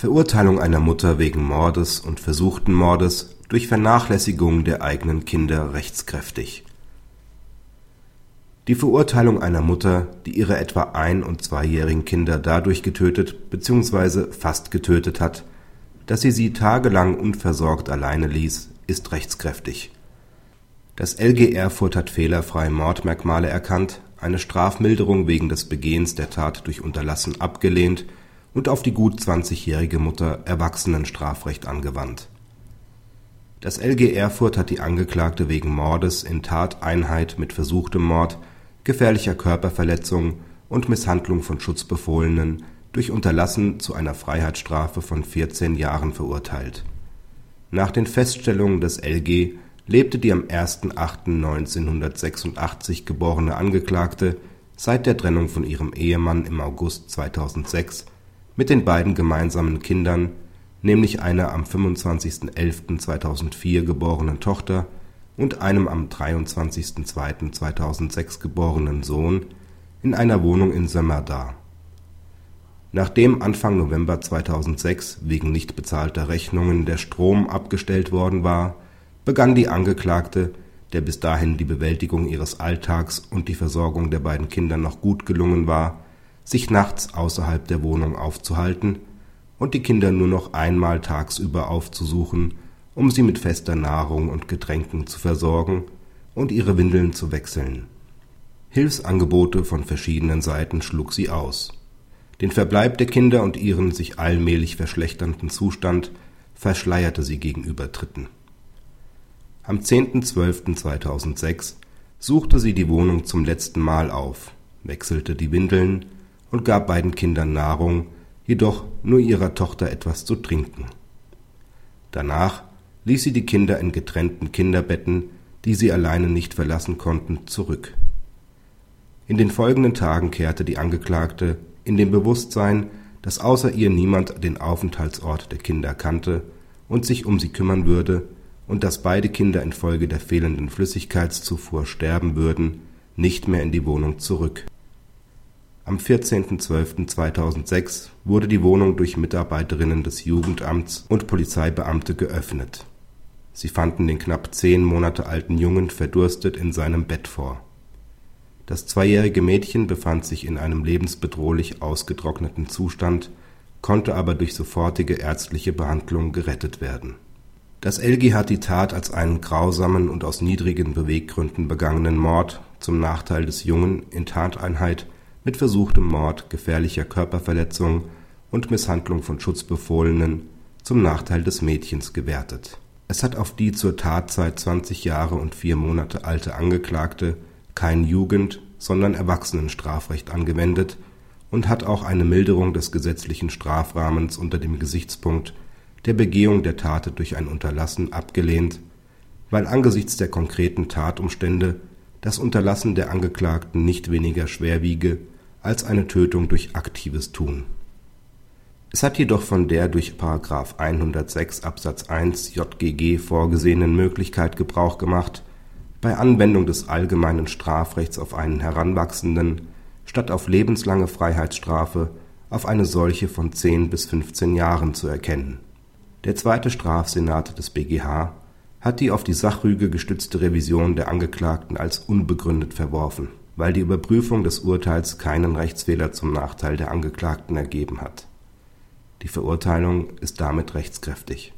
Verurteilung einer Mutter wegen Mordes und versuchten Mordes durch Vernachlässigung der eigenen Kinder rechtskräftig. Die Verurteilung einer Mutter, die ihre etwa ein und zweijährigen Kinder dadurch getötet bzw. fast getötet hat, dass sie sie tagelang unversorgt alleine ließ, ist rechtskräftig. Das LG Erfurt hat fehlerfrei Mordmerkmale erkannt, eine Strafmilderung wegen des Begehens der Tat durch Unterlassen abgelehnt und auf die gut 20-jährige Mutter Erwachsenenstrafrecht angewandt. Das LG Erfurt hat die Angeklagte wegen Mordes in Tateinheit mit versuchtem Mord, gefährlicher Körperverletzung und Misshandlung von Schutzbefohlenen durch Unterlassen zu einer Freiheitsstrafe von 14 Jahren verurteilt. Nach den Feststellungen des LG lebte die am 1.8.1986 geborene Angeklagte seit der Trennung von ihrem Ehemann im August 2006 mit den beiden gemeinsamen Kindern, nämlich einer am 25.11.2004 geborenen Tochter und einem am 23.02.2006 geborenen Sohn, in einer Wohnung in Sömmerda. Nachdem Anfang November 2006 wegen nicht bezahlter Rechnungen der Strom abgestellt worden war, begann die Angeklagte, der bis dahin die Bewältigung ihres Alltags und die Versorgung der beiden Kinder noch gut gelungen war sich nachts außerhalb der Wohnung aufzuhalten und die Kinder nur noch einmal tagsüber aufzusuchen, um sie mit fester Nahrung und Getränken zu versorgen und ihre Windeln zu wechseln. Hilfsangebote von verschiedenen Seiten schlug sie aus. Den Verbleib der Kinder und ihren sich allmählich verschlechternden Zustand verschleierte sie gegenüber Dritten. Am 10.12.2006 suchte sie die Wohnung zum letzten Mal auf, wechselte die Windeln und gab beiden Kindern Nahrung, jedoch nur ihrer Tochter etwas zu trinken. Danach ließ sie die Kinder in getrennten Kinderbetten, die sie alleine nicht verlassen konnten, zurück. In den folgenden Tagen kehrte die Angeklagte in dem Bewusstsein, dass außer ihr niemand den Aufenthaltsort der Kinder kannte und sich um sie kümmern würde und dass beide Kinder infolge der fehlenden Flüssigkeitszufuhr sterben würden, nicht mehr in die Wohnung zurück am 14.12.2006 wurde die Wohnung durch Mitarbeiterinnen des Jugendamts und Polizeibeamte geöffnet. Sie fanden den knapp zehn Monate alten Jungen verdurstet in seinem Bett vor. Das zweijährige Mädchen befand sich in einem lebensbedrohlich ausgetrockneten Zustand, konnte aber durch sofortige ärztliche Behandlung gerettet werden. Das LG hat die Tat als einen grausamen und aus niedrigen Beweggründen begangenen Mord zum Nachteil des Jungen in Tateinheit mit versuchtem Mord, gefährlicher Körperverletzung und Misshandlung von Schutzbefohlenen zum Nachteil des Mädchens gewertet. Es hat auf die zur Tatzeit 20 Jahre und vier Monate alte Angeklagte kein Jugend sondern Erwachsenenstrafrecht angewendet und hat auch eine Milderung des gesetzlichen Strafrahmens unter dem Gesichtspunkt der Begehung der Tat durch ein Unterlassen abgelehnt, weil angesichts der konkreten Tatumstände das Unterlassen der Angeklagten nicht weniger schwer wiege als eine Tötung durch aktives Tun. Es hat jedoch von der durch § 106 Absatz 1 JGG vorgesehenen Möglichkeit Gebrauch gemacht, bei Anwendung des allgemeinen Strafrechts auf einen Heranwachsenden statt auf lebenslange Freiheitsstrafe auf eine solche von 10 bis 15 Jahren zu erkennen. Der zweite Strafsenat des BGH hat die auf die Sachrüge gestützte Revision der Angeklagten als unbegründet verworfen weil die Überprüfung des Urteils keinen Rechtsfehler zum Nachteil der Angeklagten ergeben hat. Die Verurteilung ist damit rechtskräftig